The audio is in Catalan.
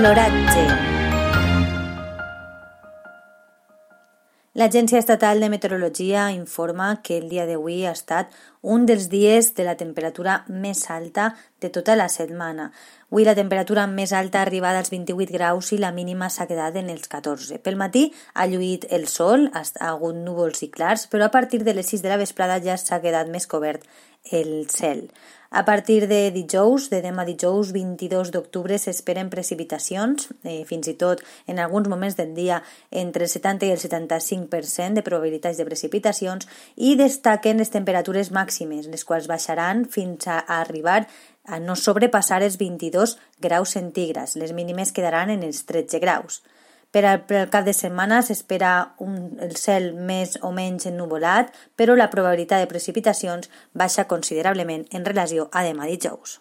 L'oratge. L'Agència Estatal de Meteorologia informa que el dia d'avui ha estat un dels dies de la temperatura més alta de tota la setmana. Avui la temperatura més alta ha arribat als 28 graus i la mínima s'ha quedat en els 14. Pel matí ha lluït el sol, ha hagut núvols i clars, però a partir de les 6 de la vesprada ja s'ha quedat més cobert el cel. A partir de dijous, de demà dijous 22 d'octubre, s'esperen precipitacions, eh, fins i tot en alguns moments del dia entre el 70 i el 75% de probabilitats de precipitacions i destaquen les temperatures màximes, les quals baixaran fins a arribar a no sobrepassar els 22 graus centígrads. Les mínimes quedaran en els 13 graus. Per al, per al cap de setmana s'espera el cel més o menys ennuvolat, però la probabilitat de precipitacions baixa considerablement en relació a demà dijous.